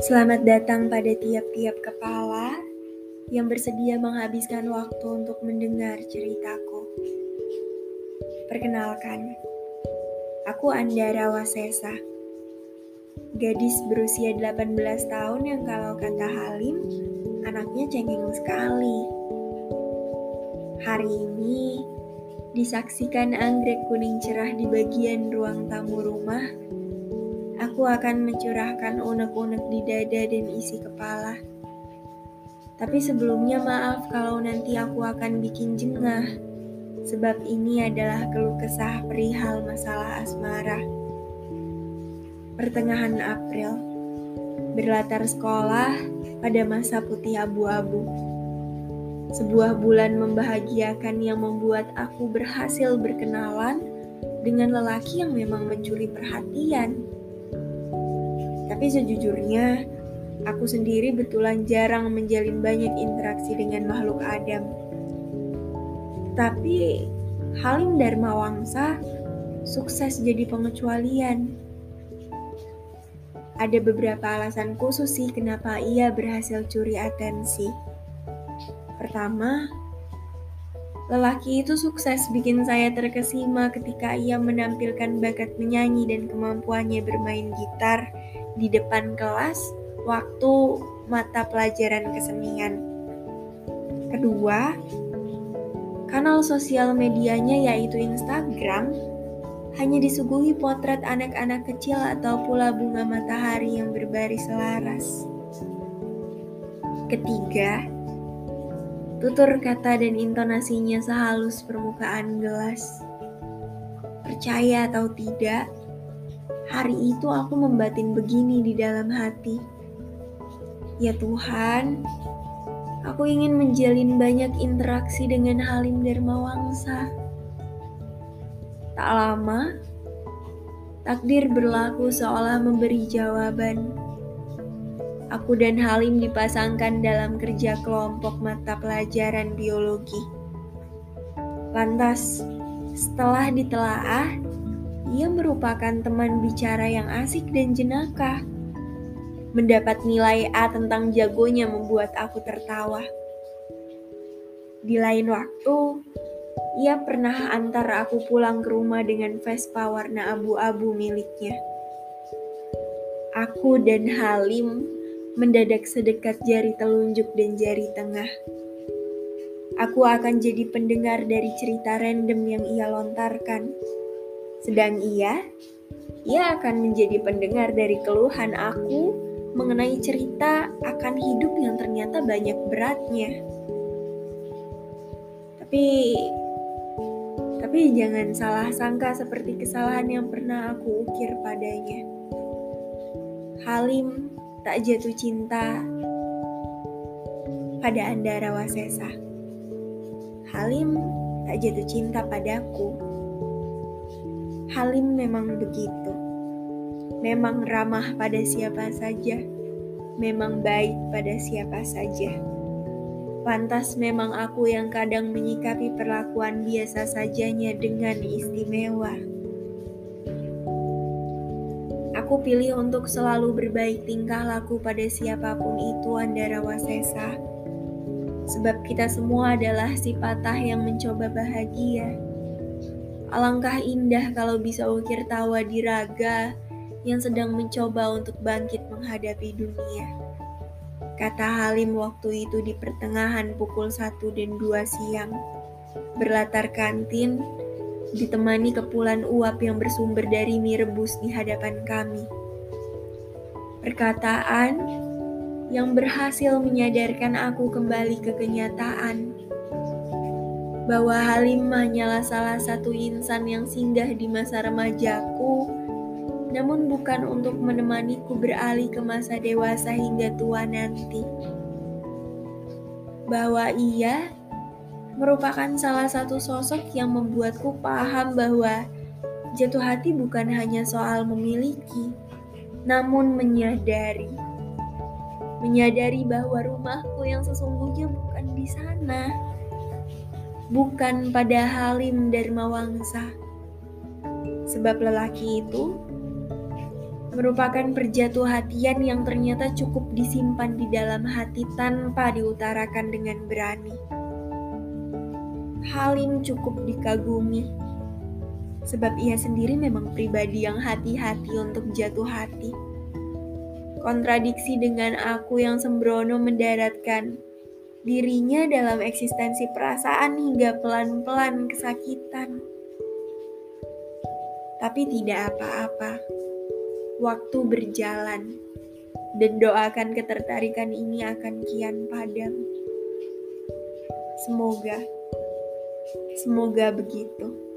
Selamat datang pada tiap-tiap kepala yang bersedia menghabiskan waktu untuk mendengar ceritaku. Perkenalkan, aku Andara Wasesa, gadis berusia 18 tahun yang kalau kata Halim, anaknya cengeng sekali. Hari ini, disaksikan anggrek kuning cerah di bagian ruang tamu rumah aku akan mencurahkan unek-unek di dada dan isi kepala. Tapi sebelumnya maaf kalau nanti aku akan bikin jengah, sebab ini adalah keluh kesah perihal masalah asmara. Pertengahan April, berlatar sekolah pada masa putih abu-abu. Sebuah bulan membahagiakan yang membuat aku berhasil berkenalan dengan lelaki yang memang mencuri perhatian tapi sejujurnya, aku sendiri betulan jarang menjalin banyak interaksi dengan makhluk Adam. Tapi Halim Dharma Wangsa sukses jadi pengecualian. Ada beberapa alasan khusus sih kenapa ia berhasil curi atensi. Pertama, lelaki itu sukses bikin saya terkesima ketika ia menampilkan bakat menyanyi dan kemampuannya bermain gitar di depan kelas waktu mata pelajaran kesenian. Kedua, kanal sosial medianya yaitu Instagram hanya disuguhi potret anak-anak kecil atau pula bunga matahari yang berbaris selaras. Ketiga, tutur kata dan intonasinya sehalus permukaan gelas. Percaya atau tidak, Hari itu aku membatin begini di dalam hati. Ya Tuhan, aku ingin menjalin banyak interaksi dengan Halim Wangsa. Tak lama, takdir berlaku seolah memberi jawaban. Aku dan Halim dipasangkan dalam kerja kelompok mata pelajaran biologi. Lantas, setelah ditelaah, ia merupakan teman bicara yang asik dan jenaka. Mendapat nilai A tentang jagonya membuat aku tertawa. Di lain waktu, ia pernah antar aku pulang ke rumah dengan Vespa warna abu-abu miliknya. Aku dan Halim mendadak sedekat jari telunjuk dan jari tengah. Aku akan jadi pendengar dari cerita random yang ia lontarkan sedang ia, ia akan menjadi pendengar dari keluhan aku mengenai cerita akan hidup yang ternyata banyak beratnya. Tapi tapi jangan salah sangka seperti kesalahan yang pernah aku ukir padanya. Halim tak jatuh cinta pada Andara Wasesa. Halim tak jatuh cinta padaku. Halim memang begitu. Memang ramah pada siapa saja. Memang baik pada siapa saja. Pantas memang aku yang kadang menyikapi perlakuan biasa sajanya dengan istimewa. Aku pilih untuk selalu berbaik tingkah laku pada siapa pun itu Andara Wasesa. Sebab kita semua adalah si patah yang mencoba bahagia Alangkah indah kalau bisa ukir tawa di raga yang sedang mencoba untuk bangkit menghadapi dunia. Kata Halim waktu itu di pertengahan pukul 1 dan 2 siang. Berlatar kantin, ditemani kepulan uap yang bersumber dari mie rebus di hadapan kami. Perkataan yang berhasil menyadarkan aku kembali ke kenyataan bahwa Halim hanyalah salah satu insan yang singgah di masa remajaku, namun bukan untuk menemaniku beralih ke masa dewasa hingga tua nanti. Bahwa ia merupakan salah satu sosok yang membuatku paham bahwa jatuh hati bukan hanya soal memiliki, namun menyadari. Menyadari bahwa rumahku yang sesungguhnya bukan di sana bukan pada Halim Dharma Wangsa. Sebab lelaki itu merupakan perjatuhatian yang ternyata cukup disimpan di dalam hati tanpa diutarakan dengan berani. Halim cukup dikagumi, sebab ia sendiri memang pribadi yang hati-hati untuk jatuh hati. Kontradiksi dengan aku yang sembrono mendaratkan dirinya dalam eksistensi perasaan hingga pelan-pelan kesakitan. Tapi tidak apa-apa waktu berjalan dan doakan ketertarikan ini akan kian padam. Semoga, semoga begitu.